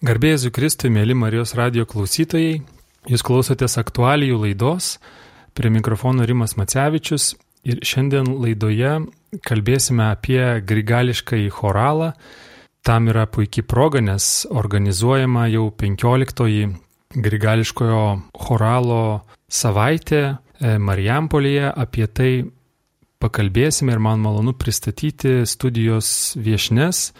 Garbėjai Kristui, mėly Marijos radio klausytojai, jūs klausotės aktualijų laidos, prie mikrofono Rimas Macevičius ir šiandien laidoje kalbėsime apie grigališką į choralą. Tam yra puikia proga, nes organizuojama jau 15-oji grigališkojo choralo savaitė e, Marijampolėje. Apie tai pakalbėsime ir man malonu pristatyti studijos viešnes.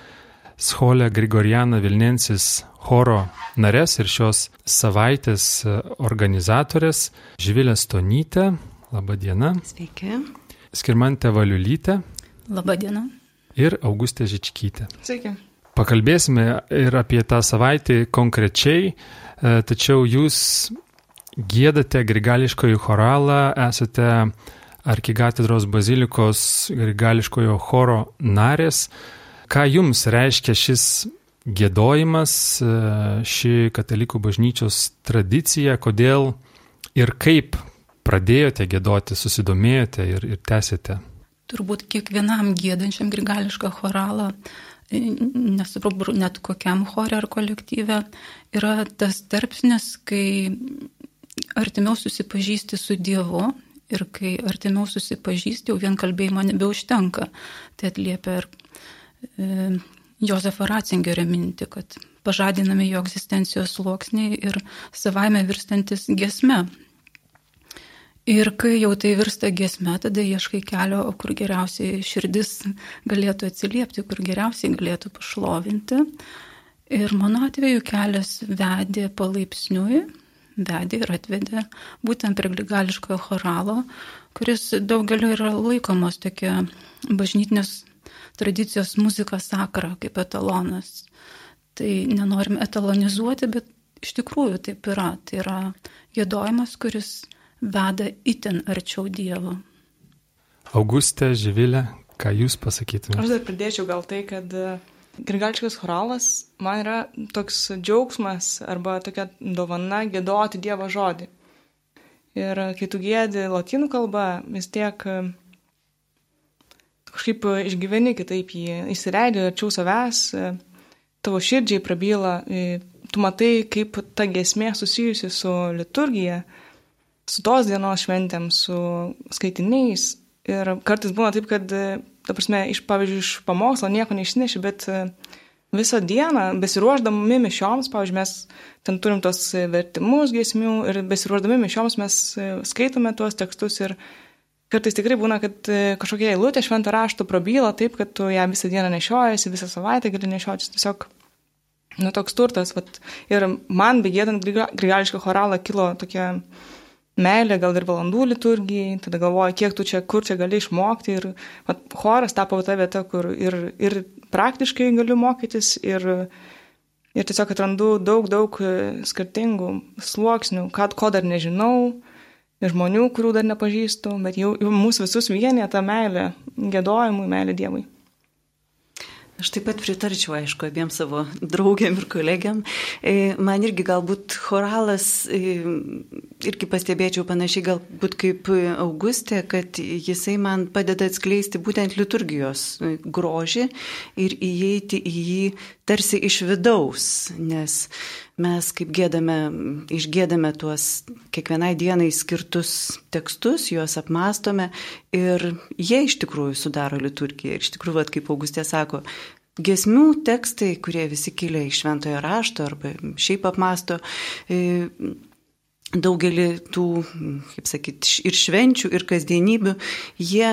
Scholė Grigoriana Vilnensis choro narės ir šios savaitės organizatorės Živilė Stonytė. Labadiena. Sveiki. Skirmantė Valiulytė. Labadiena. Ir Augustė Žičkytė. Sveiki. Pakalbėsime ir apie tą savaitę konkrečiai, e, tačiau jūs gėdate grigališkojų choralą, esate arkikatedros bazilikos grigališkojo choro narės. Ką jums reiškia šis gėdojimas, e, ši katalikų bažnyčios tradicija, kodėl ir kaip pradėjote gėdoti, susidomėjote ir, ir tęsėte? Turbūt kiekvienam gėdančiam grigališką choralą, nesuprantu, net kokiam chore ar kolektyve, yra tas tarpsnis, kai artimiau susipažįsti su Dievu ir kai artimiau susipažįsti, jau vien kalbėjimo nebeužtenka. Tai atliepia ir E, Jozefo Ratzingerio mintį, kad pažadinami jo egzistencijos sluoksniai ir savaime virstantis gesme. Ir kai jau tai virsta gesme, tada ieškai kelio, kur geriausiai širdis galėtų atsiliepti, kur geriausiai galėtų pašlovinti. Ir mano atveju kelias vedė palaipsniui, vedė ir atvedė būtent prie gligališkojo choralo, kuris daugeliu yra laikomas tokia bažnytinės tradicijos muzika sakra kaip etalonas. Tai nenorim etalonizuoti, bet iš tikrųjų taip yra. Tai yra gėdojimas, kuris veda itin arčiau Dievo. Augustė, Živilė, ką jūs pasakytumėte? Aš dar pridėčiau gal tai, kad e, Grigališkas choralas man yra toks džiaugsmas arba tokia dovana gėdoti Dievo žodį. Ir kai tu gėdi latinų kalbą, vis tiek kažkaip e, išgyveni kitaip jį, įsileidži arčiau savęs, e, tavo širdžiai prabyla, e, tu matai, kaip ta gesmė susijusi su liturgija, su tos dienos šventėm, su skaitiniais. Ir kartais būna taip, kad, ta prasme, iš, pavyzdžiui, iš pamokslo nieko neišneši, bet visą dieną, besiruoždami mišioms, pavyzdžiui, mes ten turim tos vertimus gesmių ir besiruoždami mišioms mes skaitome tuos tekstus ir Kartais tikrai būna, kad e, kažkokia eilutė šventą rašto prabyla taip, kad tu ją visą dieną nešiojasi, visą savaitę gali nešiotis. Tiesiog, nu, toks turtas. Vat, ir man, begėdant grigališką choralą, kilo tokia meilė, gal ir valandų liturgijai, tada galvoju, kiek tu čia, kur čia gali išmokti. Ir vat, choras tapo ta vieta, kur ir, ir praktiškai galiu mokytis, ir, ir tiesiog atrandu daug, daug e, skirtingų sluoksnių, kad ko dar nežinau žmonių, kurių dar nepažįstu, bet jau, jau mūsų visus vienė ta meilė gėdojimui, meilė Dievui. Aš taip pat pritarčiau, aišku, abiem savo draugiam ir kolegiam. E, man irgi galbūt choralas, e, irgi pastebėčiau panašiai galbūt kaip Augustė, kad jisai man padeda atskleisti būtent liturgijos grožį ir įeiti į jį tarsi iš vidaus, nes mes kaip gėdame, išgėdame tuos kiekvienai dienai skirtus tekstus, juos apmastome ir jie iš tikrųjų sudaro liturgiją. Ir iš tikrųjų, vat, kaip Augustė sako, Gesmių tekstai, kurie visi kilia iš šventojo rašto arba šiaip apmasto, e, daugelį tų, kaip sakyti, ir švenčių, ir kasdienybių, jie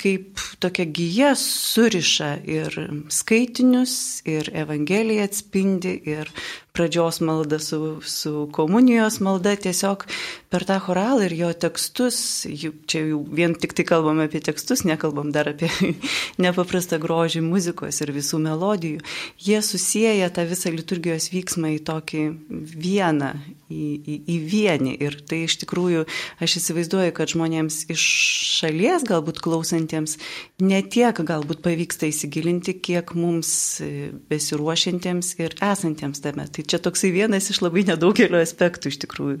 kaip tokia gyja suriša ir skaitinius, ir Evangeliją atspindi, ir pradžios malda su, su komunijos malda, tiesiog per tą choralą ir jo tekstus, čia jau vien tik tai kalbam apie tekstus, nekalbam dar apie nepaprastą grožį muzikos ir visų melodijų, jie susiję tą visą liturgijos vyksmą į tokį vieną, į, į, į vienį. Ir tai iš tikrųjų, aš įsivaizduoju, kad žmonėms iš šalies galbūt klausantiems netiek galbūt pavyksta įsigilinti, kiek mums besiruošiantiems ir esantiems tame. Tai čia toksai vienas iš labai nedaugelio aspektų iš tikrųjų.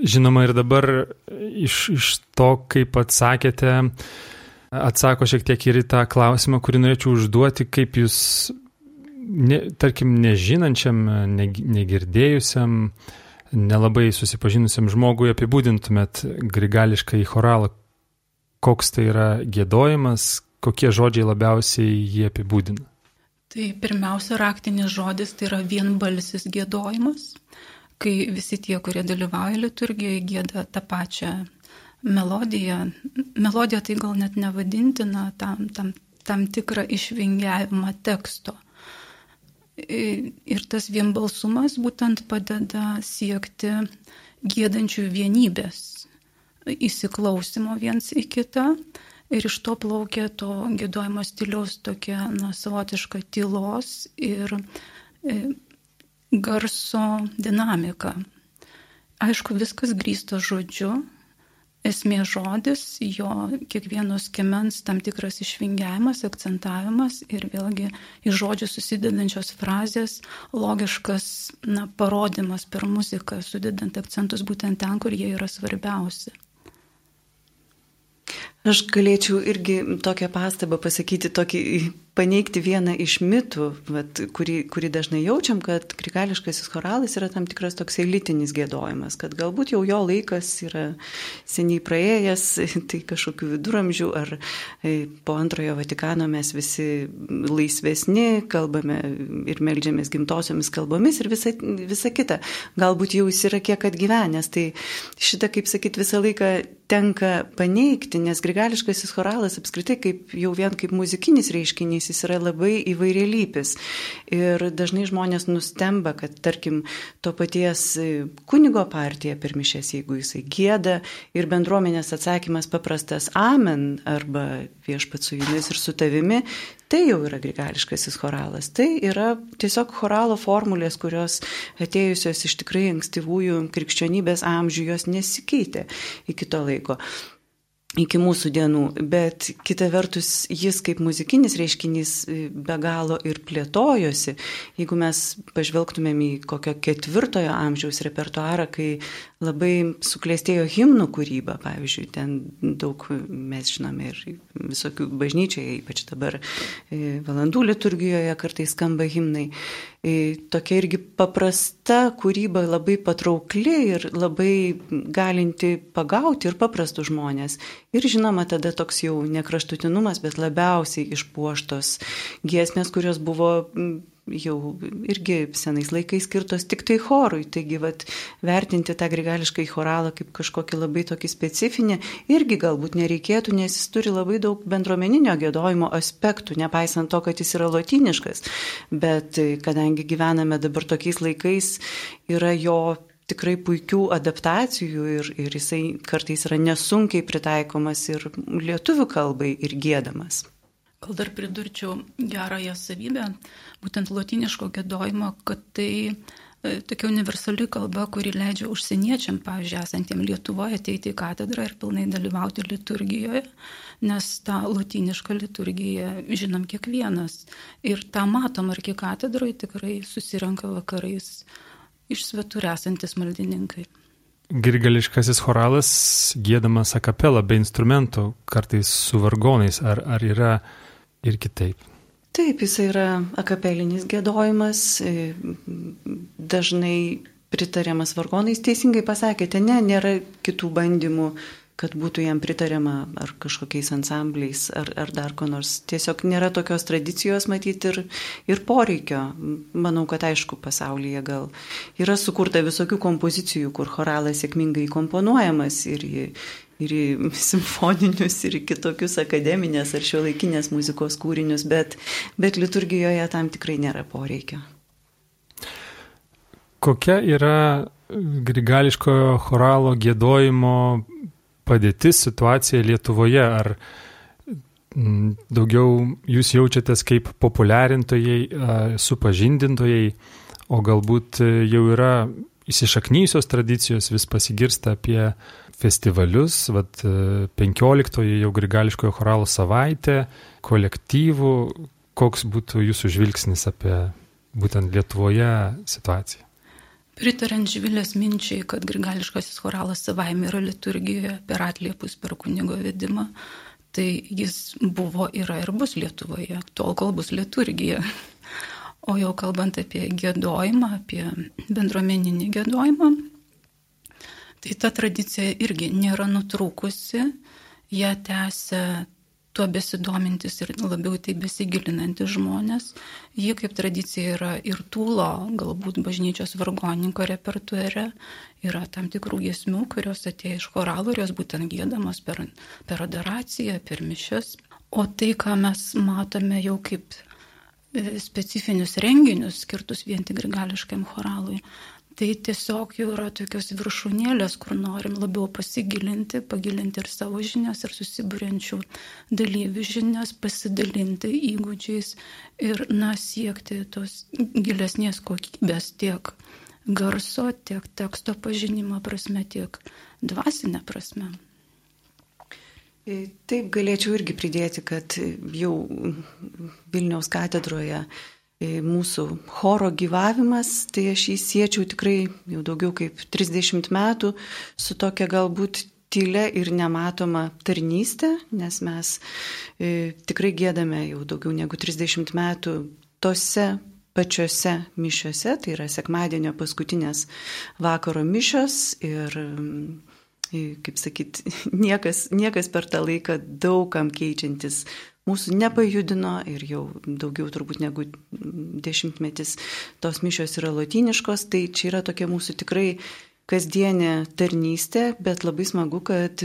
Žinoma, ir dabar iš, iš to, kaip atsakėte, atsako šiek tiek ir į tą klausimą, kurį norėčiau užduoti, kaip jūs ne, tarkim, nežinančiam, ne, negirdėjusiam, nelabai susipažinusiam žmogui apibūdintumėt grigališką į choralą, koks tai yra gėdojimas, kokie žodžiai labiausiai jį apibūdina? Tai pirmiausia, raktinis žodis tai yra vienbalsis gėdojimas, kai visi tie, kurie dalyvauja liturgijoje, gėda tą pačią melodiją. Melodija tai gal net nevadintina tam, tam, tam tikrą išvingiavimą teksto. Ir tas vienbalsumas būtent padeda siekti gėdančių vienybės, įsiklausimo viens į kitą Ir iš to plaukia to gėdojimo stiliaus tokia na, savotiška tylos ir e, garso dinamika. Aišku, viskas grįsta žodžiu, esmė žodis, jo kiekvieno skemens tam tikras išvingiavimas, akcentavimas ir vėlgi iš žodžių susidedančios frazės logiškas na, parodimas per muziką, sudedant akcentus būtent ten, kur jie yra svarbiausi. Aš galėčiau irgi tokią pastabą pasakyti, tokį paneigti vieną iš mitų, vat, kurį, kurį dažnai jaučiam, kad krikališkasis choralas yra tam tikras toks elitinis gėdojimas, kad galbūt jau jo laikas yra seniai praėjęs, tai kažkokių viduramžių ar e, po antrojo Vatikano mes visi laisvesni, kalbame ir melžiamės gimtosiomis kalbomis ir visa, visa kita. Galbūt jau jis yra kiek atgyvenęs, tai šitą, kaip sakyt, visą laiką tenka paneigti, nes grigališkasis choralas apskritai kaip jau vien kaip muzikinis reiškinys kūrinys, jis yra labai įvairialypis. Ir dažnai žmonės nustemba, kad tarkim to paties kunigo partija per mišęs, jeigu jisai gėda ir bendruomenės atsakymas paprastas amen arba viešpat su jumis ir su tavimi, tai jau yra grigališkasis choralas. Tai yra tiesiog choralo formulės, kurios atėjusios iš tikrai ankstyvųjų krikščionybės amžių, jos nesikeitė iki to laiko iki mūsų dienų, bet kita vertus jis kaip muzikinis reiškinys e, be galo ir plėtojosi. Jeigu mes pažvelgtumėm į kokio ketvirtojo amžiaus repertuarą, kai labai suklėstėjo himnų kūryba, pavyzdžiui, ten daug mes žinome ir visokių bažnyčioje, ypač dabar e, valandų liturgijoje kartais skamba himnai. E, tokia irgi paprasta kūryba, labai patraukli ir labai galinti pagauti ir paprastus žmonės. Ir žinoma, tada toks jau nekraštutinumas, bet labiausiai išpuoštos giesmės, kurios buvo jau irgi senais laikais skirtos tik tai chorui. Taigi, vat, vertinti tą grigališką į choralą kaip kažkokį labai tokį specifinį irgi galbūt nereikėtų, nes jis turi labai daug bendruomeninio gėdojimo aspektų, nepaisant to, kad jis yra lotiniškas. Bet kadangi gyvename dabar tokiais laikais, yra jo tikrai puikių adaptacijų ir, ir jisai kartais yra nesunkiai pritaikomas ir lietuvių kalbai ir gėdamas. Gal dar pridurčiau gerąją savybę, būtent latiniško gėdojimo, kad tai e, tokia universali kalba, kuri leidžia užsieniečiam, pavyzdžiui, esantiem Lietuvoje ateiti į katedrą ir pilnai dalyvauti liturgijoje, nes tą latinišką liturgiją žinom kiekvienas. Ir tą matom arkikatedroje tikrai susirenka vakarais iš svetur esantis maldininkai. Girgališkasis choralas gėdamas akapelą be instrumentų, kartais su vargonais, ar, ar yra ir kitaip. Taip, jis yra akapelinis gėdojimas, e, dažnai pritariamas vargonais. Teisingai pasakėte, ne, nėra kitų bandymų, kad būtų jam pritariama ar kažkokiais ansambliais, ar, ar dar ko nors. Tiesiog nėra tokios tradicijos matyti ir, ir poreikio. Manau, kad aišku, pasaulyje gal yra sukurta visokių kompozicijų, kur choralas sėkmingai komponuojamas ir ir į simfoninius, ir į kitokius akademinės ar šio laikinės muzikos kūrinius, bet, bet liturgijoje tam tikrai nėra poreikio. Kokia yra grigališkojo choralo gėdojimo padėtis, situacija Lietuvoje? Ar daugiau jūs jaučiatės kaip populiarintojai, supažindintojai, o galbūt jau yra įsišaknyjusios tradicijos, vis pasigirsta apie festivalius, vat 15-oji jau grigališkojo choralo savaitė, kolektyvų, koks būtų jūsų žvilgsnis apie būtent Lietuvoje situaciją? Pritarant Žvilės minčiai, kad grigališkasis choralas savaime yra liturgijoje per atliepus, per kunigo vedimą, tai jis buvo, yra ir bus Lietuvoje, tol kol bus liturgija. O jau kalbant apie gėdojimą, apie bendruomeninį gėdojimą, tai ta tradicija irgi nėra nutrūkusi, ją tęsia tuo besidomintis ir labiau tai besigilinantis žmonės. Ji kaip tradicija yra ir tūlo, galbūt bažnyčios vargoninko repertuare, yra tam tikrų giesmių, kurios atėjo iš choralų ir jos būtent gėdamos per, per adoraciją, per mišes. O tai, ką mes matome jau kaip e, specifinius renginius skirtus vien tik grigališkam choralui, Tai tiesiog jau yra tokios viršūnėlės, kur norim labiau pasigilinti, pagilinti ir savo žinias, ir susibūrenčių dalyvių žinias, pasidalinti įgūdžiais ir, na, siekti tos gilesnės kokybės tiek garso, tiek teksto pažinimo prasme, tiek dvasinė prasme. E, taip galėčiau irgi pridėti, kad jau Vilniaus katedroje mūsų choro gyvavimas, tai aš jį siečiau tikrai jau daugiau kaip 30 metų su tokia galbūt tylė ir nematoma tarnystė, nes mes e, tikrai gėdame jau daugiau negu 30 metų tose pačiose mišiuose, tai yra sekmadienio paskutinės vakaro mišios ir kaip sakyt, niekas, niekas per tą laiką daugam keičiantis mūsų nepajudino ir jau daugiau turbūt negu dešimtmetis tos mišios yra lotyniškos, tai čia yra tokia mūsų tikrai kasdienė tarnystė, bet labai smagu, kad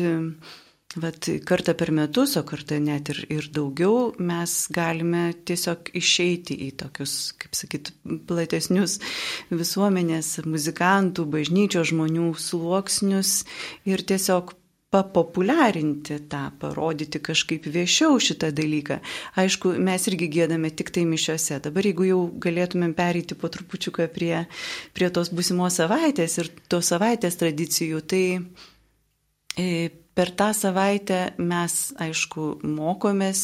vat, kartą per metus, o kartą net ir, ir daugiau, mes galime tiesiog išeiti į tokius, kaip sakyt, platesnius visuomenės, muzikantų, bažnyčios žmonių sluoksnius ir tiesiog papopuliarinti tą, parodyti kažkaip viešiau šitą dalyką. Aišku, mes irgi gėdame tik tai mišiose. Dabar jeigu jau galėtumėm pereiti po trupučiuką prie, prie tos būsimos savaitės ir tos savaitės tradicijų, tai e, Per tą savaitę mes, aišku, mokomės,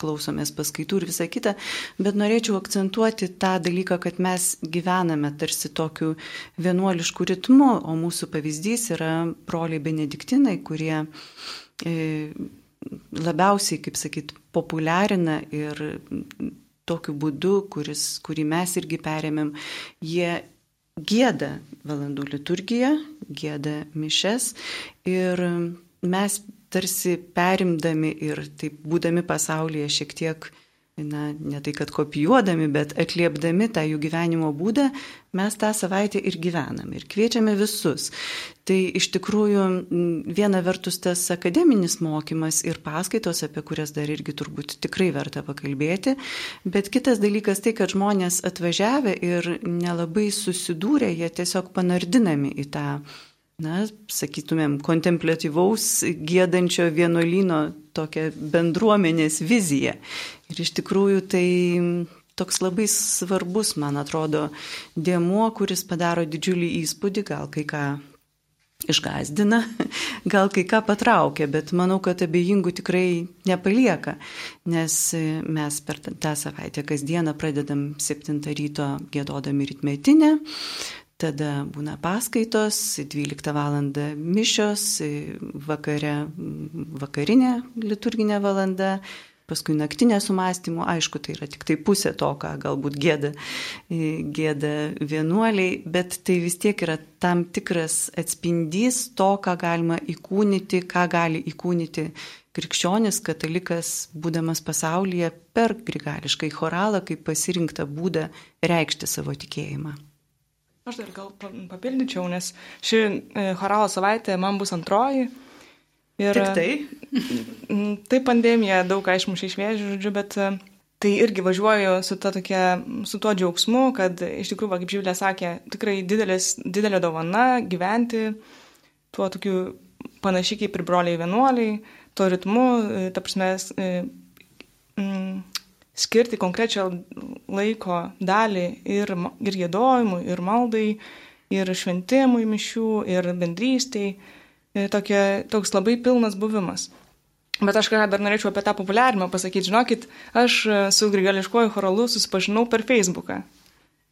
klausomės paskaitų ir visą kitą, bet norėčiau akcentuoti tą dalyką, kad mes gyvename tarsi tokiu vienuolišku ritmu, o mūsų pavyzdys yra broliai benediktinai, kurie labiausiai, kaip sakyt, populiarina ir tokiu būdu, kuris, kurį mes irgi perėmėm, jie gėda valandų liturgiją, gėda mišes ir mes tarsi perimdami ir taip būdami pasaulyje šiek tiek na, ne tai kad kopijuodami, bet atliepdami tą jų gyvenimo būdą, mes tą savaitę ir gyvename ir kviečiame visus. Tai iš tikrųjų viena vertus tas akademinis mokymas ir paskaitos, apie kurias dar irgi turbūt tikrai verta pakalbėti, bet kitas dalykas tai, kad žmonės atvažiavę ir nelabai susidūrė, jie tiesiog panardinami į tą na, sakytumėm, kontemplatyvaus gėdančio vienuolino tokią bendruomenės viziją. Ir iš tikrųjų tai toks labai svarbus, man atrodo, dėmuo, kuris padaro didžiulį įspūdį, gal kai ką išgazdina, gal kai ką patraukia, bet manau, kad abejingų tikrai nepalieka, nes mes per tą savaitę kasdieną pradedam 7 ryto gėdodami rytmetinę, Tada būna paskaitos, 12 val. mišios, vakare, vakarinė liturginė valanda, paskui naktinė sumastymų, aišku, tai yra tik tai pusė to, ką galbūt gėda, gėda vienuoliai, bet tai vis tiek yra tam tikras atspindys to, ką galima įkūnyti, ką gali įkūnyti krikščionis, katalikas, būdamas pasaulyje per grigališkai choralą, kaip pasirinktą būdą reikšti savo tikėjimą. Aš dar gal papildyčiau, nes ši e, choralo savaitė man bus antroji. Ir Tik tai? Tai pandemija daug ką išmušė iš vėžių, žodžiu, bet e, tai irgi važiuoju su, tokia, su tuo džiaugsmu, kad iš tikrųjų, kaip Žyvilė sakė, tikrai didelis, didelė dovana gyventi tuo tokiu panašiai kaip ir broliai vienuoliai, tuo ritmu, e, ta prasme, mm, skirti konkrečią laiko dalį ir, ir gėdojimui, ir maldai, ir šventimui mišių, ir bendrystėj. Ir tokia, toks labai pilnas buvimas. Bet aš ką dar norėčiau apie tą populiarimą pasakyti. Žinokit, aš su grigališkuoju choralu susipažinau per Facebooką.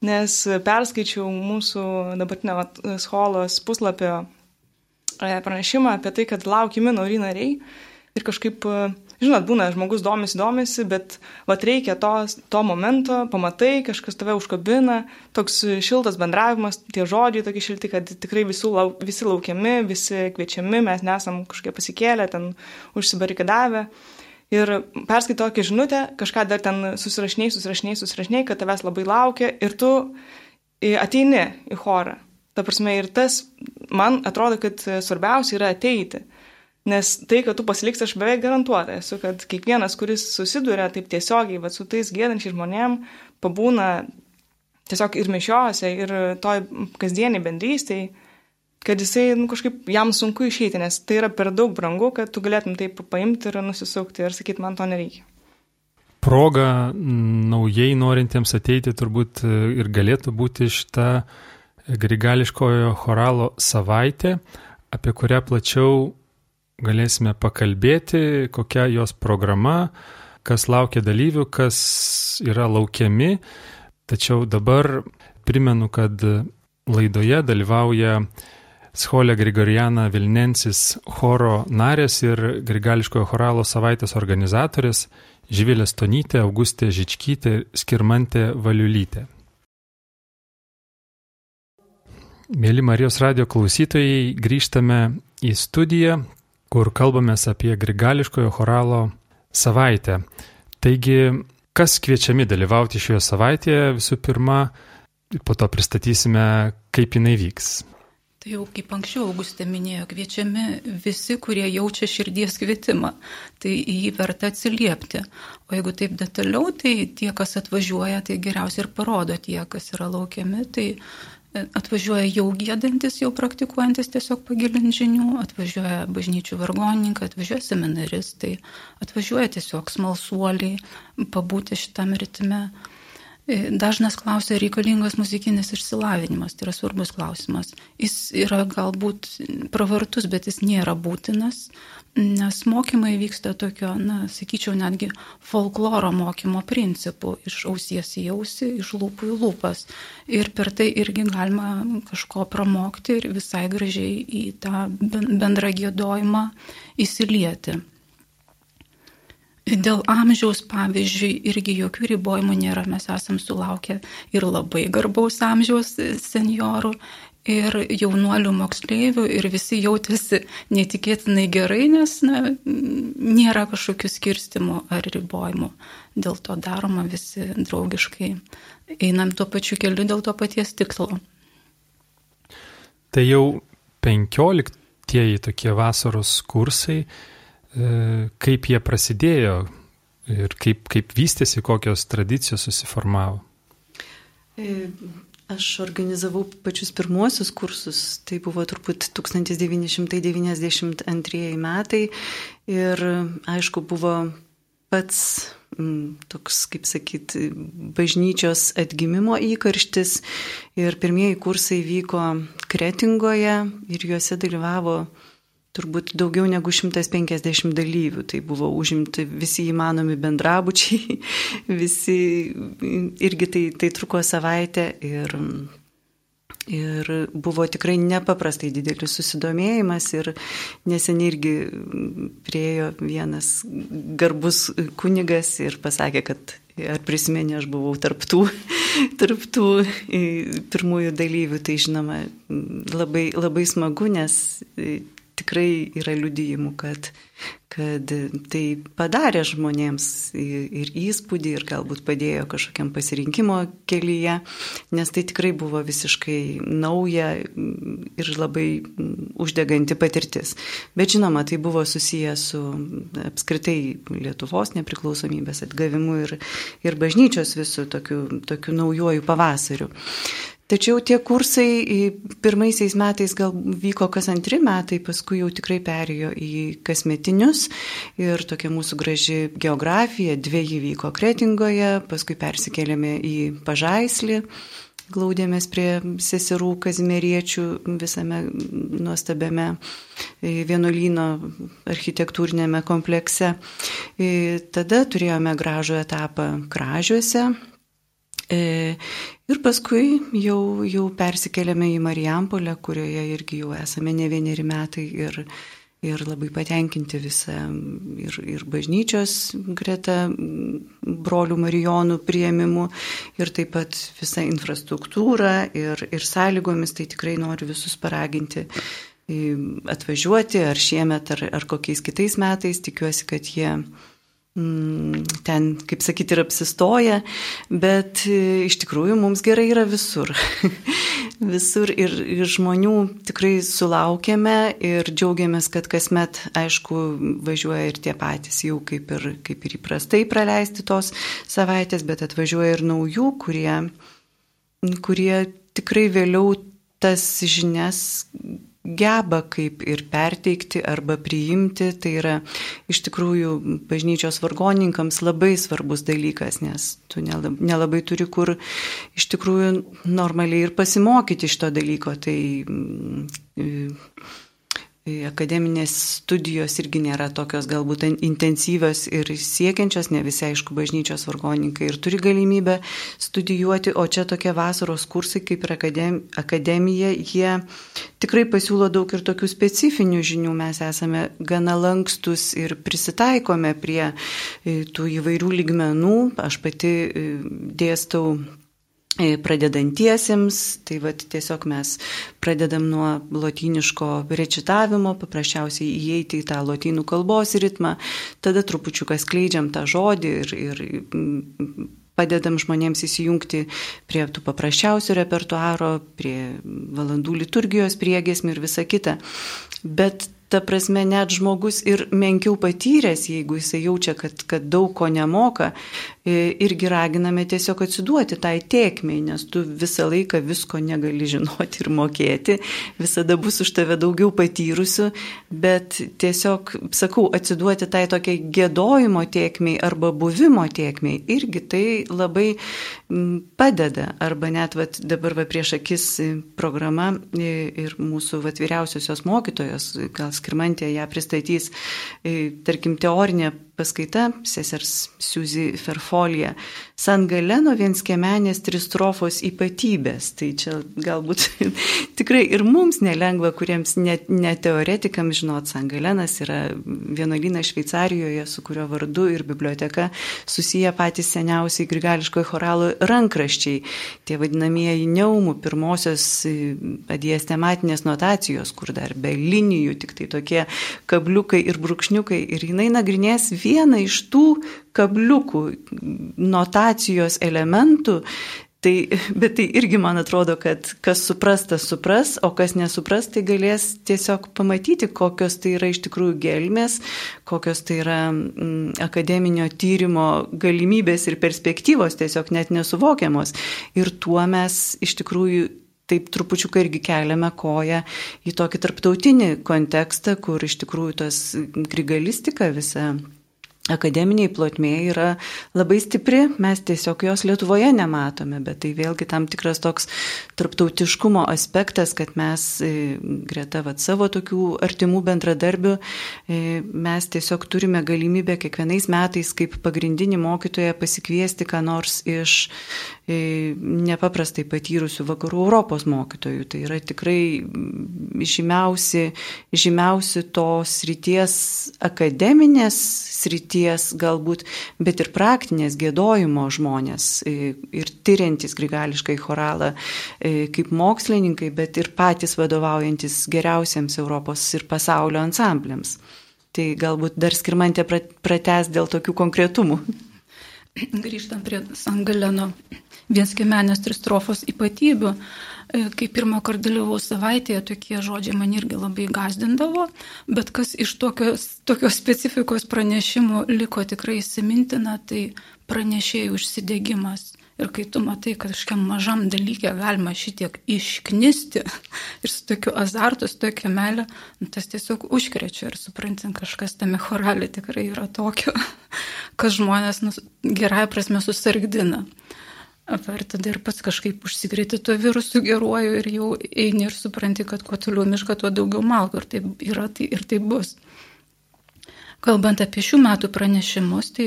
Nes perskaičiau mūsų dabartinio skolos puslapio e, pranešimą apie tai, kad laukiami nauri nariai. Ir kažkaip žinot, būna, žmogus domisi, domisi, bet vat reikia to, to momento, pamatai, kažkas tave užkabina, toks šiltas bendravimas, tie žodžiai tokie šilti, kad tikrai visų, visi laukiami, visi kviečiami, mes nesam kažkokie pasikėlę, ten užsibarikadavę. Ir perskaito tokią žinutę, kažką dar ten susirašiniai, susirašiniai, susirašiniai, kad tavęs labai laukia ir tu ateini į chorą. Ta prasme, ir tas, man atrodo, kad svarbiausia yra ateiti. Nes tai, kad tu pasiliksi, aš beveik garantuota esu, kad kiekvienas, kuris susiduria taip tiesiogiai va, su tais gėdančiais žmonėm, pabūna tiesiog ir mišiose, ir toj kasdieniai bendrystėje, kad jisai nu, kažkaip jam sunku išeiti, nes tai yra per daug brangu, kad tu galėtum taip paimti ir nusisukti ir sakyti, man to nereikia. Proga naujai norintiems ateiti turbūt ir galėtų būti šita grigališkojo choralo savaitė, apie kurią plačiau galėsime pakalbėti, kokia jos programa, kas laukia dalyvių, kas yra laukiami. Tačiau dabar primenu, kad laidoje dalyvauja Scholė Grigoriana Vilnensis choro narės ir Grigališkojo choralo savaitės organizatorės Živilė Stonytė, Augustė Žičkytė ir Skirmantė Valiulytė. Mėly Marijos radio klausytojai, grįžtame į studiją, kur kalbamės apie Grigališkojo choralo savaitę. Taigi, kas kviečiami dalyvauti šioje savaitėje visų pirma, po to pristatysime, kaip jinai vyks. Tai jau kaip anksčiau Augustė minėjo, kviečiami visi, kurie jaučia širdies kvietimą. Tai į jį verta atsiliepti. O jeigu taip detaliau, tai tie, kas atvažiuoja, tai geriausiai ir parodo tie, kas yra laukiami. Tai atvažiuoja jau gėdantis, jau praktikuojantis tiesiog pagilinti žinių, atvažiuoja bažnyčių vargonininkai, atvažiuoja seminaristai, atvažiuoja tiesiog smalsuoliai, pabūti šitame ritme. Dažnas klausia, reikalingas muzikinis išsilavinimas, tai yra svarbus klausimas. Jis yra galbūt pravartus, bet jis nėra būtinas, nes mokymai vyksta tokio, na, sakyčiau, netgi folkloro mokymo principų - iš ausies į ausį, iš lūpų į lūpas. Ir per tai irgi galima kažko pramokti ir visai gražiai į tą bendrą gėdojimą įsilieti. Dėl amžiaus, pavyzdžiui, irgi jokių ribojimų nėra. Mes esam sulaukę ir labai garbaus amžiaus seniorų, ir jaunuolių moksleivių, ir visi jautėsi neįtikėtinai gerai, nes na, nėra kažkokių skirstimų ar ribojimų. Dėl to daroma visi draugiškai. Einam tuo pačiu keliu dėl to paties tikslo. Tai jau penkioliktieji tokie vasaros kursai E, kaip jie prasidėjo ir kaip, kaip vystėsi, kokios tradicijos susiformavo? E, aš organizavau pačius pirmuosius kursus, tai buvo turbūt 1992 metai. Ir aišku buvo pats m, toks, kaip sakyti, bažnyčios atgimimo įkarštis. Ir pirmieji kursai vyko Kretingoje ir juose dalyvavo turbūt daugiau negu 150 dalyvių. Tai buvo užimti visi įmanomi bendrabučiai, visi irgi tai, tai truko savaitę ir, ir buvo tikrai nepaprastai didelis susidomėjimas ir neseniai irgi priejo vienas garbus kunigas ir pasakė, kad ar prisimeni, aš buvau tarptų, tarptų pirmųjų dalyvių, tai žinoma labai, labai smagu, nes tikrai yra liudijimų, kad, kad tai padarė žmonėms ir įspūdį, ir galbūt padėjo kažkokiam pasirinkimo kelyje, nes tai tikrai buvo visiškai nauja ir labai uždeganti patirtis. Bet žinoma, tai buvo susiję su apskritai Lietuvos nepriklausomybės atgavimu ir, ir bažnyčios visų tokiu, tokiu naujoju pavasariu. Tačiau tie kursai pirmaisiais metais gal vyko kas antri metai, paskui jau tikrai perėjo į kasmetinius ir tokia mūsų graži geografija, dviejį vyko Kretingoje, paskui persikėlėme į Pažaislį, glaudėmės prie seserų kazimieriečių visame nuostabiame vienuolyno architektūrinėme komplekse. Tada turėjome gražų etapą Kražiuose, E, ir paskui jau, jau persikeliame į Marijampolę, kurioje irgi jau esame ne vieneri metai ir, ir labai patenkinti visą ir, ir bažnyčios greta brolių Marijonų prieimimu, ir taip pat visą infrastruktūrą ir, ir sąlygomis, tai tikrai noriu visus paraginti atvažiuoti, ar šiemet, ar, ar kokiais kitais metais, tikiuosi, kad jie ten, kaip sakyti, ir apsistoja, bet e, iš tikrųjų mums gerai yra visur. visur ir, ir žmonių tikrai sulaukėme ir džiaugiamės, kad kasmet, aišku, važiuoja ir tie patys jau kaip ir, kaip ir įprastai praleisti tos savaitės, bet atvažiuoja ir naujų, kurie, kurie tikrai vėliau tas žinias geba kaip ir perteikti arba priimti. Tai yra iš tikrųjų bažnyčios vargoninkams labai svarbus dalykas, nes tu nelabai turi kur iš tikrųjų normaliai ir pasimokyti iš to dalyko. Tai akademinės studijos irgi nėra tokios galbūt intensyvios ir siekiančios, ne visi aišku bažnyčios vargoninkai ir turi galimybę studijuoti, o čia tokie vasaros kursai kaip ir akademija, jie tikrai pasiūlo daug ir tokių specifinių žinių, mes esame gana lankstus ir prisitaikome prie e, tų įvairių lygmenų, aš pati e, dėstau pradedantiesiems, tai vad tiesiog mes pradedam nuo lotyniško rečitavimo, paprasčiausiai įeiti į tą lotynų kalbos ritmą, tada trupučiuką skleidžiam tą žodį ir, ir padedam žmonėms įsijungti prie tų paprasčiausių repertuaro, prie valandų liturgijos priegesmių ir visa kita. Bet ta prasme, net žmogus ir menkiau patyręs, jeigu jisai jaučia, kad, kad daug ko nemoka, irgi raginame tiesiog atsiduoti tai tiekmiai, nes tu visą laiką visko negali žinoti ir mokėti, visada bus už tave daugiau patyrusių, bet tiesiog, sakau, atsiduoti tai tokiai gėdojimo tiekmiai arba buvimo tiekmiai, irgi tai labai padeda, arba net vat, dabar va, prieš akis programa ir mūsų vat, vyriausiosios mokytojos, gal Skirmantė ją pristatys, e, tarkim, teorinė paskaita sesers Siuzi Ferfolija. San Galeno vienskiemenės tristrofos ypatybės. Tai čia galbūt tikrai ir mums nelengva, kuriems net ne teoretikams žinot, San Galenas yra vienuolynas Šveicarijoje, su kurio vardu ir biblioteka susiję patys seniausiai grigališkojo choralo rankraščiai. Tie vadinamieji neumų pirmosios adies tematinės notacijos, kur dar be linijų, tik tai tokie kabliukai ir brūkšniukai. Ir jinai nagrinės vieną iš tų kabliukų, notacijos elementų, Tai, bet tai irgi man atrodo, kad kas supras, tas supras, o kas nesupras, tai galės tiesiog pamatyti, kokios tai yra iš tikrųjų gelmės, kokios tai yra mm, akademinio tyrimo galimybės ir perspektyvos tiesiog net nesuvokiamos. Ir tuo mes iš tikrųjų taip trupučiuką irgi keliame koją į tokį tarptautinį kontekstą, kur iš tikrųjų tas grigalistika visa akademiniai plotmėje yra labai stipri, mes tiesiog jos Lietuvoje nematome, bet tai vėlgi tam tikras toks tarptautiškumo aspektas, kad mes e, greta vat, savo tokių artimų bendradarbių, e, mes tiesiog turime galimybę kiekvienais metais kaip pagrindinį mokytoją pasikviesti ką nors iš nepaprastai patyrusių vakarų Europos mokytojų. Tai yra tikrai žymiausi, žymiausi tos ryties akademinės srities galbūt, bet ir praktinės gėdojimo žmonės e, ir tyriantis grigališkai choralą e, kaip mokslininkai, bet ir patys vadovaujantis geriausiems Europos ir pasaulio ansambliams. Tai galbūt dar skirmantė prates dėl tokių konkretumų. Grįžtant prie Sangaleno vienskiemenės tristrofos ypatybių, E, kai pirmą kartą dalyvau savaitėje, tokie žodžiai man irgi labai gazdindavo, bet kas iš tokios, tokios specifikos pranešimų liko tikrai įsimintina, tai pranešėjų užsidegimas. Ir kai tu matai, kad kažkiam mažam dalykė galima šitiek išknisti ir su tokiu azartu, su tokia melė, nu, tas tiesiog užkrečia ir suprantant, kažkas tame choralė tikrai yra tokio, kas žmonės nu, gerai prasme susargdina. Ar tada ir pats kažkaip užsikrėti tuo virusu geruoju ir jau eini ir supranti, kad kuo toliau miška, tuo daugiau malko ir taip yra tai, ir taip bus. Kalbant apie šių metų pranešimus, tai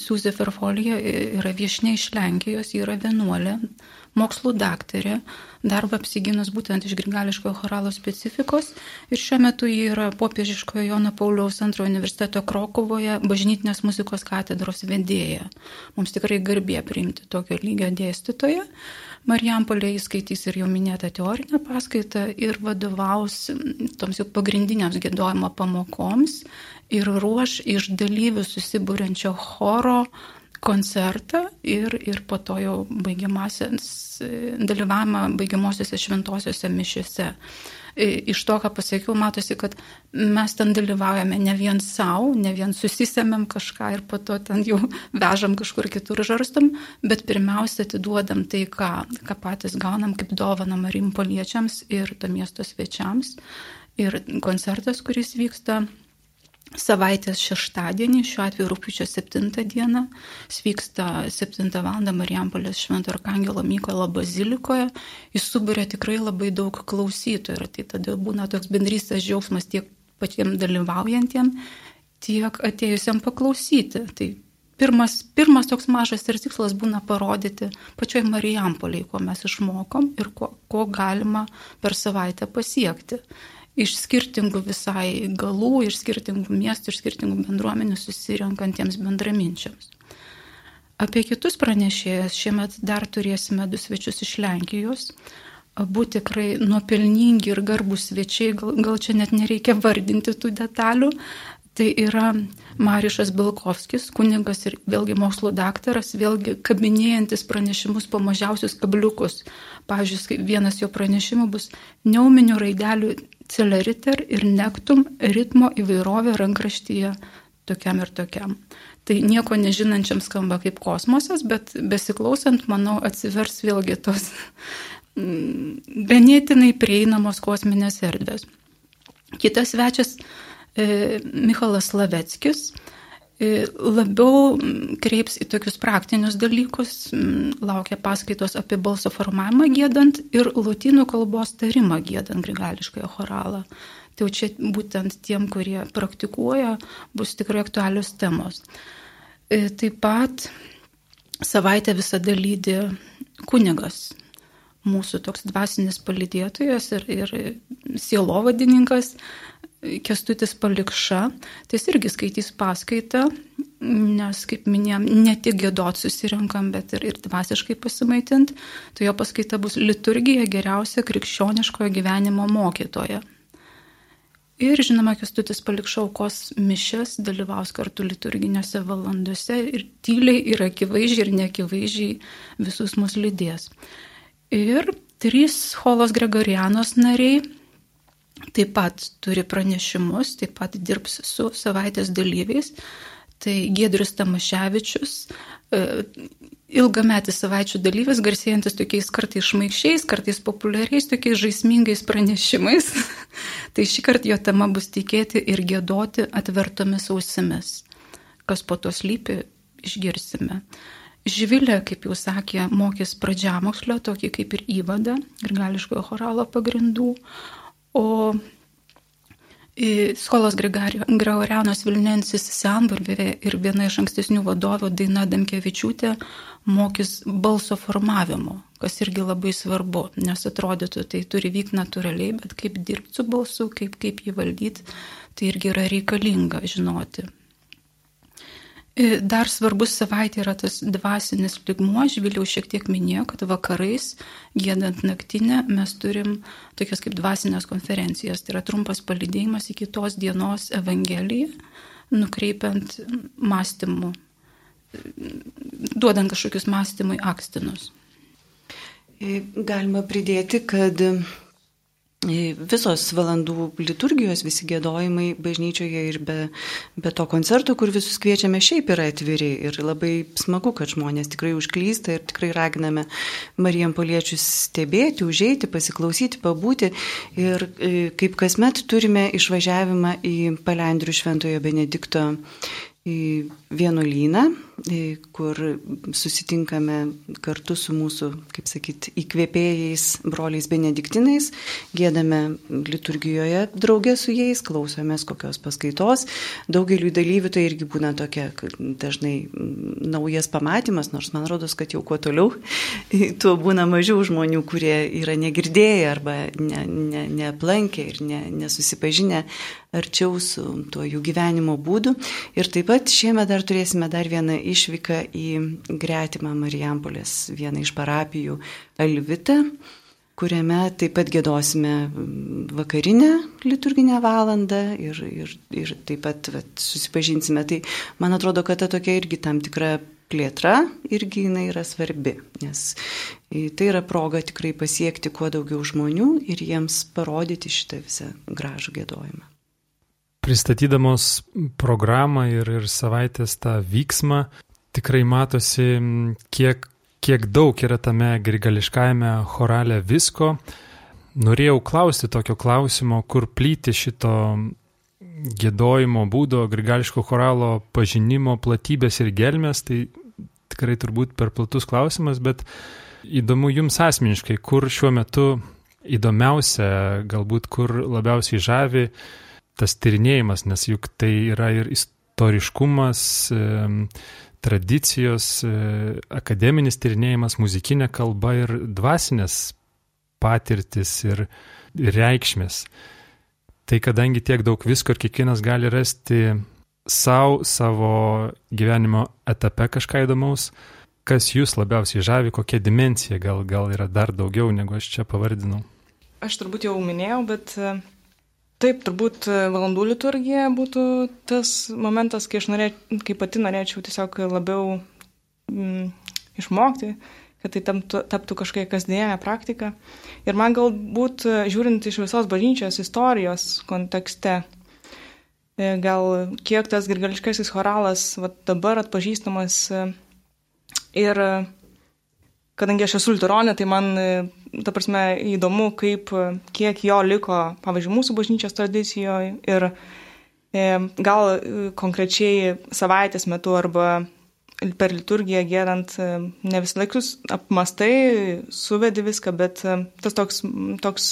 Siūzė Ferfolija yra viešinė iš Lenkijos, yra vienuolė, mokslų daktarė, darbą apsiginus būtent iš grigališkojo choralo specifikos ir šiuo metu ji yra popiežiškojo Jono Pauliaus antrojo universiteto Krokovoje bažnytinės muzikos katedros vedėja. Mums tikrai garbė priimti tokio lygio dėstytoją. Marijampolė įskaitys ir jau minėtą teorinę paskaitą ir vadovaus toms jau pagrindiniams gėdojimo pamokoms ir ruoš iš dalyvių susibūrenčio choro koncertą ir, ir po to jau dalyvavimą baigiamosiose šventosiuose mišiuose. Iš to, ką pasakiau, matosi, kad mes ten dalyvaujame ne vien savo, ne vien susisėmėm kažką ir po to ten jau vežam kažkur kitur žarstam, bet pirmiausia atiduodam tai, ką, ką patys gaunam kaip dovana marimpoliečiams ir to miesto svečiams. Ir koncertas, kuris vyksta savaitės šeštadienį, šiuo atveju rūpiučio 7 dieną, vyksta 7 val. Marijampolės Švento Arkangelo Mykolo bazilikoje, jis suburia tikrai labai daug klausytojų ir tai tada būna toks bendrystės džiaugsmas tiek patiems dalyvaujantiem, tiek atėjusiam paklausyti. Tai pirmas, pirmas toks mažas ir tikslas būna parodyti pačioj Marijampoliai, ko mes išmokom ir ko, ko galima per savaitę pasiekti iš skirtingų visai galų, iš skirtingų miestų, iš skirtingų bendruomenių susirenkantiems bendraminčiams. Apie kitus pranešėjus šiemet dar turėsime du svečius iš Lenkijos. Abu tikrai nuopelningi ir garbus svečiai, gal, gal čia net nereikia vardinti tų detalių. Tai yra Marišas Bilkovskis, kunigas ir vėlgi mokslo daktaras, vėlgi kabinėjantis pranešimus po mažiausius kabliukus. Pavyzdžiui, vienas jo pranešimų bus neuminių raidelių celeriter ir nektum ritmo įvairovė rankraštyje tokiam ir tokiam. Tai nieko nežinančiam skamba kaip kosmosas, bet besiklausant, manau, atsivers vėlgi tos mm, ganėtinai prieinamos kosminės erdvės. Kitas svečias e, Michalas Laveckis, E, labiau kreips į tokius praktinius dalykus, laukia paskaitos apie balso formavimą gėdant ir lotynų kalbos tarimą gėdant grigališkąją choralą. Tai jau čia būtent tiem, kurie praktikuoja, bus tikrai aktualios temos. E, taip pat savaitę visada lydi kunigas, mūsų toks dvasinis palidėtojas ir, ir sielovadininkas, Kestutis Palikša, tai jis irgi skaitys paskaitą, nes, kaip minėjom, ne tik gėdot susirenkam, bet ir, ir dvasiškai pasimaitint, tai jo paskaita bus liturgija geriausia krikščioniškojo gyvenimo mokytoja. Ir žinoma, Kestutis Palikša aukos mišes dalyvaus kartu liturginėse valandose ir tyliai ir akivaizdžiai ir neakivaizdžiai visus mus lydės. Ir trys Holos Gregorianos nariai taip pat turi pranešimus, taip pat dirbs su savaitės dalyviais. Tai Gedrius Tamaševičius, e, ilgametis savaičių dalyvis, garsėjantis tokiais kartais šmaikščiais, kartais populiariais, tokiais žaismingais pranešimais. tai šį kartą jo tema bus tikėti ir gėdoti atvertomis ausimis. Kas po to slypi, išgirsime. Žvilė, kaip jau sakė, mokys pradžiamokslio, tokį kaip ir įvadą, grigališkojo choralo pagrindų, O Skolos Gregorianos Vilnensis Senburbė ir viena iš ankstesnių vadovų Daina Damkevičiūtė mokys balso formavimo, kas irgi labai svarbu, nes atrodytų, tai turi vykti natūraliai, bet kaip dirbti su balsu, kaip, kaip jį valdyti, tai irgi yra reikalinga žinoti. E, dar svarbus savaitė yra tas dvasinis ligmuo, aš vėliau šiek tiek minėjau, kad vakarais, gėdant naktinę, mes turim tokias kaip dvasinės konferencijas, tai yra trumpas palydėjimas į kitos dienos Evangeliją, nukreipiant mąstymų, duodant kažkokius mąstymui akstinus. E, galima pridėti, kad Visos valandų liturgijos, visi gėdojimai bažnyčioje ir be, be to koncerto, kur visus kviečiame, šiaip yra atviri ir labai smagu, kad žmonės tikrai užklysta ir tikrai raginame Marijam Poliečius stebėti, užeiti, pasiklausyti, pabūti. Ir e, kaip kasmet turime išvažiavimą į Palendrių Šventojo Benedikto vienuolyną kur susitinkame kartu su mūsų, kaip sakyt, įkvėpėjais, broliais benediktinais, gėdame liturgijoje draugė su jais, klausomės kokios paskaitos. Daugeliu dalyvių tai irgi būna tokia dažnai naujas pamatymas, nors man rodos, kad jau kuo toliau, tuo būna mažiau žmonių, kurie yra negirdėję arba neaplankę ne, ne ir ne, nesusipažinę arčiau su tuo jų gyvenimo būdu. Ir taip pat šiemet dar turėsime dar vieną išvyką į gretimą Marijampolės, vieną iš parapijų Alvitą kuriame taip pat gėdosime vakarinę liturginę valandą ir, ir, ir taip pat vat, susipažinsime. Tai man atrodo, kad ta tokia irgi tam tikra plėtra irgi jinai yra svarbi, nes tai yra proga tikrai pasiekti kuo daugiau žmonių ir jiems parodyti šitą visą gražų gėdojimą. Pristatydamos programą ir, ir savaitės tą vyksmą, tikrai matosi, kiek, kiek daug yra tame grigališkajame chorale visko. Norėjau klausti tokio klausimo, kur plyti šito gėdojimo būdo, grigališko choralo pažinimo platybės ir gelmės, tai tikrai turbūt per platus klausimas, bet įdomu jums asmeniškai, kur šiuo metu įdomiausia, galbūt kur labiausiai žavi tas tyrinėjimas, nes juk tai yra ir istoriškumas, tradicijos, e, akademinis tyrinėjimas, muzikinė kalba ir dvasinės patirtis ir reikšmės. Tai kadangi tiek daug visko ir kiekvienas gali rasti savo, savo gyvenimo etape kažką įdomaus, kas jūs labiausiai žavi, kokia dimencija, gal, gal yra dar daugiau, negu aš čia pavardinau. Aš turbūt jau minėjau, bet Taip, turbūt e, valandų liturgija būtų tas momentas, kai aš norėčiau, kai pati norėčiau tiesiog labiau mm, išmokti, kad tai taptų, taptų kažkokia kasdienė praktika. Ir man galbūt, e, žiūrint iš visos bažnyčios istorijos kontekste, e, gal kiek tas grigališkasis choralas va, dabar atpažįstamas ir kadangi aš esu liuteronė, tai man ta prasme, įdomu, kaip, kiek jo liko, pavyzdžiui, mūsų bažnyčios tradicijoje ir e, gal e, konkrečiai savaitės metu arba per liturgiją gėdant, e, ne vis laikus apmastai, suvedi viską, bet e, tas toks, toks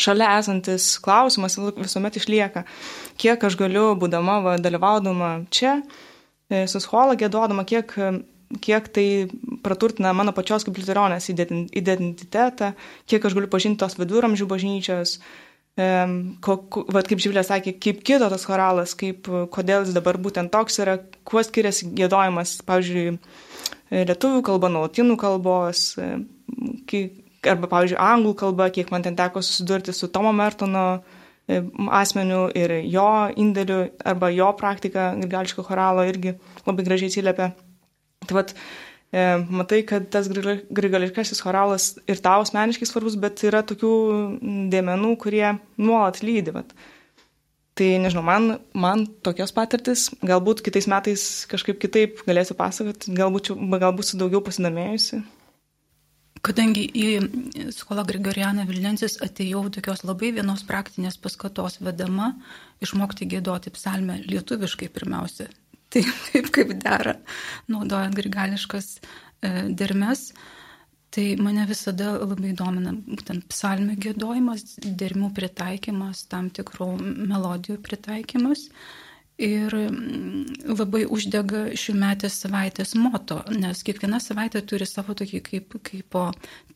šalia esantis klausimas visuomet išlieka, kiek aš galiu, būdama, va, dalyvaudama čia, su schola gėdodama, kiek kiek tai praturtina mano pačios kaip liuteronės identitetą, kiek aš galiu pažinti tos viduramžių bažnyčios, vat, kaip Živilė sakė, kaip kito tas choralas, kaip, kodėl jis dabar būtent toks yra, kuo skiriasi gėdojimas, pavyzdžiui, lietuvių kalba nuo latinų kalbos, arba, pavyzdžiui, anglų kalba, kiek man ten teko susidurti su Tomo Mertono asmeniu ir jo indėliu, arba jo praktika grigališko choralo irgi labai gražiai atsiliepia. Tai vat, e, matai, kad tas grigališkasis choralas ir tau asmeniškai svarbus, bet yra tokių dėmenų, kurie nuolat lydi. Vat. Tai nežinau, man, man tokios patirtis, galbūt kitais metais kažkaip kitaip galėsiu pasakoti, galbūt, galbūt su daugiau pasidomėjusi. Kadangi į skolą Grigorianą Vilnensis atėjau tokios labai vienos praktinės paskatos vedama išmokti gėdoti psalmę lietuviškai pirmiausia, tai taip kaip dera, naudojant grigališkas e, dermes. Tai mane visada labai domina būtent psalmių gėdojimas, dermių pritaikymas, tam tikrų melodijų pritaikymas. Ir mm, labai uždega šių metės savaitės moto, nes kiekviena savaitė turi savo tokį kaip, kaip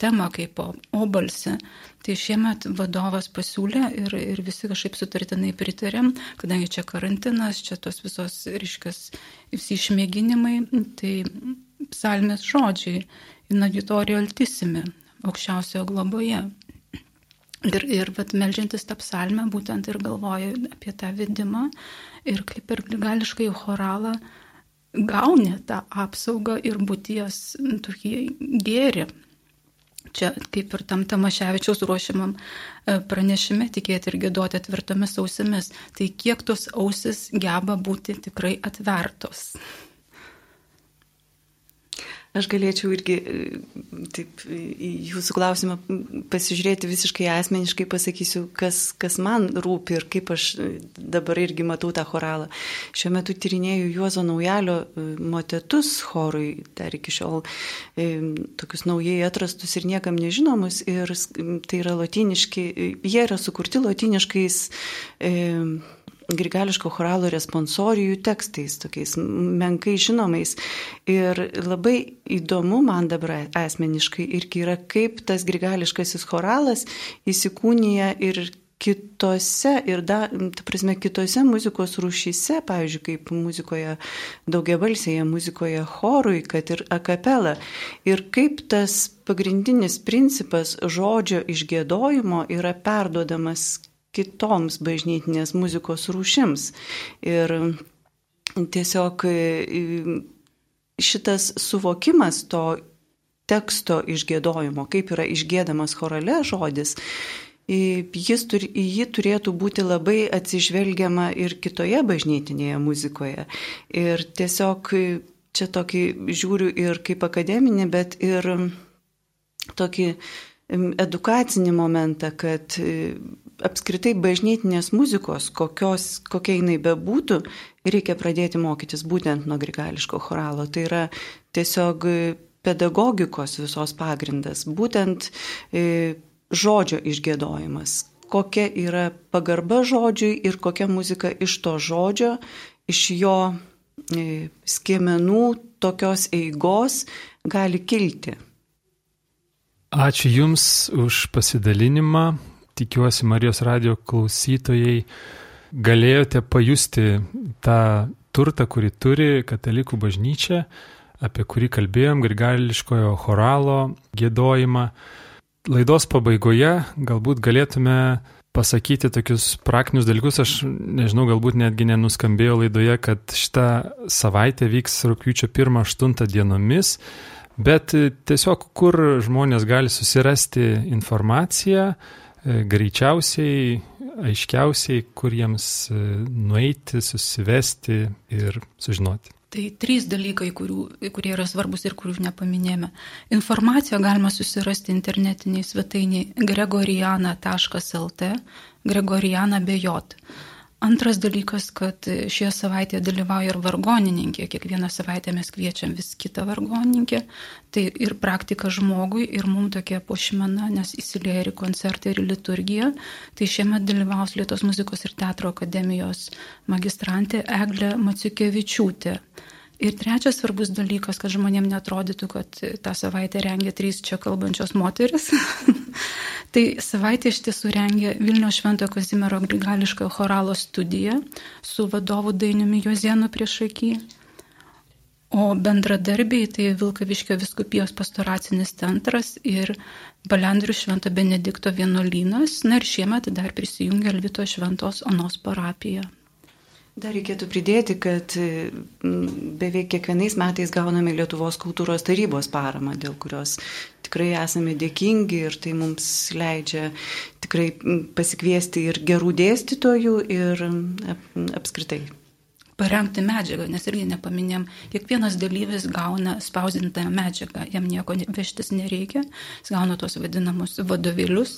temą, kaip obalsį. Tai šiemet vadovas pasiūlė ir, ir visi kažkaip sutartinai pritarėm, kadangi čia karantinas, čia tos visos ryškas, visi išmėginimai, tai psalmės žodžiai, inauditorio altisimi, aukščiausiojo globoje. Ir, ir vat, melžiantis tą psalmę būtent ir galvoju apie tą vidimą ir kaip ir gališkai choralą gauni tą apsaugą ir būties tokį gėrį. Čia kaip ir tam Tamaševičiaus ruošiamam e, pranešime tikėti ir gėduoti atvirtomis ausimis. Tai kiek tos ausis geba būti tikrai atvertos. Aš galėčiau irgi taip, į jūsų klausimą pasižiūrėti visiškai asmeniškai, pasakysiu, kas, kas man rūpi ir kaip aš dabar irgi matau tą choralą. Šiuo metu tyrinėju Juozo Naujalio motetus chorui, dar iki šiol e, tokius naujai atrastus ir niekam nežinomus. Ir tai yra latiniški, jie yra sukurti latiniškais. E, grigališko choralo responsorijų tekstais, tokiais menkai žinomais. Ir labai įdomu man dabar asmeniškai irgi yra, kaip tas grigališkasis choralas įsikūnija ir kitose ir, da, ta prasme, kitose muzikos rūšyse, pavyzdžiui, kaip muzikoje daugiabalsėje, muzikoje chorui, kad ir akapela. Ir kaip tas pagrindinis principas žodžio išgėdojimo yra perduodamas kitoms bažnytinės muzikos rūšims. Ir tiesiog e, šitas suvokimas to teksto išgėdojimo, kaip yra išgėdamas chorale žodis, jis turi, į jį turėtų būti labai atsižvelgiama ir kitoje bažnytinėje muzikoje. Ir tiesiog čia tokį žiūriu ir kaip akademinį, bet ir tokį edukacinį momentą, kad apskritai bažnytinės muzikos, kokios, kokia jinai bebūtų, reikia pradėti mokytis būtent nuo grigališko choralo. Tai yra tiesiog pedagogikos visos pagrindas, būtent e, žodžio išgėdojimas. Kokia yra pagarba žodžiui ir kokia muzika iš to žodžio, iš jo e, skiemenų tokios eigos gali kilti. Ačiū Jums už pasidalinimą tikiuosi Marijos radio klausytojai galėjote pajusti tą turtą, kurį turi katalikų bažnyčia, apie kurį kalbėjom, grigališkojo choralo gėdojimą. Laidos pabaigoje galbūt galėtume pasakyti tokius praktinius dalykus, aš nežinau, galbūt netgi nenuskambėjo laidoje, kad šitą savaitę vyks rūpiučio 1-8 dienomis, bet tiesiog kur žmonės gali susirasti informaciją, greičiausiai, aiškiausiai, kur jiems e, nueiti, susivesti ir sužinoti. Tai trys dalykai, kurių, kurie yra svarbus ir kurių nepaminėjome. Informaciją galima susirasti internetiniai svetainiai gregoriana.lt, gregoriana be jot. Antras dalykas, kad šioje savaitėje dalyvauja ir vargonininkė. Kiekvieną savaitę mes kviečiam vis kitą vargonininkę. Tai ir praktika žmogui, ir mums tokia pošmena, nes įsilieja ir koncertai, ir liturgija. Tai šiemet dalyvaus Lietuvos muzikos ir teatro akademijos magistrantė Eglė Maciukevičiūtė. Ir trečias svarbus dalykas, kad žmonėm netrodytų, kad tą savaitę rengia trys čia kalbančios moteris. tai savaitę iš tiesų rengia Vilnių Šventojo Kazimiero Grigališkojo choralo studija su vadovu Dainiumi Jozienu prieš akį. O bendradarbiai tai Vilkaviškio viskupijos pastoracinis centras ir Balendrių Švento Benedikto vienuolynas. Na ir šiemet dar prisijungia Elvito Šventos Onos parapija. Dar reikėtų pridėti, kad beveik kiekvienais metais gauname Lietuvos kultūros tarybos paramą, dėl kurios tikrai esame dėkingi ir tai mums leidžia tikrai pasikviesti ir gerų dėstytojų ir apskritai. Parengti medžiagą, nes irgi nepaminėm, kiekvienas dalyvis gauna spausdintą medžiagą, jam nieko vežtis nereikia, jis gauna tos vadinamus vadovėlius,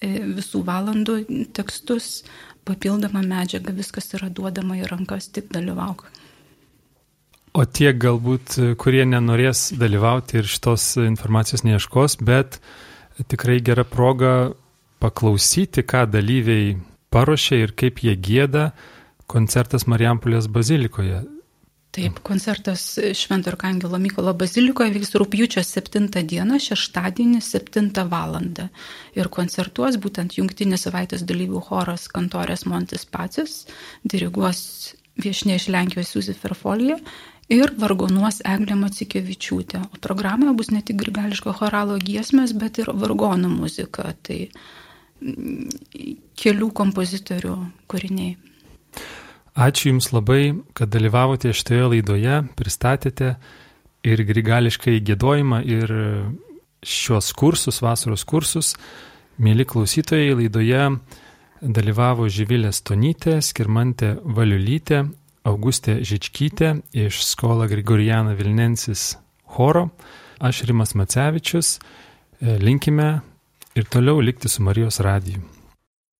e, visų valandų tekstus, papildoma medžiaga, viskas yra duodama į rankas, tik dalyvauk. O tie galbūt, kurie nenorės dalyvauti ir šitos informacijos neieškos, bet tikrai gera proga paklausyti, ką dalyviai paruošė ir kaip jie gėda koncertas Marijampolės bazilikoje. Taip, koncertas Švento Arkangelo Mykolo bazilikoje vyks rūpjūčio 7 dieną, šeštadienį 7 val. Ir koncertuos būtent jungtinis savaitės dalyvių choras Kantorės Montis Pacis, diriguos viešinė iš Lenkijos Suzi Ferfolija ir vargonuos Eglė Macikevičiūtė. O programoje bus ne tik grigališko choralo giesmės, bet ir vargonų muzika. Tai mm, kelių kompozitorių kūriniai. Ačiū Jums labai, kad dalyvavote šitoje laidoje, pristatėte ir grigališkai gėdojimą, ir šios kursus, vasaros kursus. Mėly klausytojai, laidoje dalyvavo Živilė Stonytė, Skirmantė Valiulytė, Augustė Žičkytė iš Skola Grigoriana Vilnensis choro. Aš Rimas Macevičius, linkime ir toliau likti su Marijos radiju.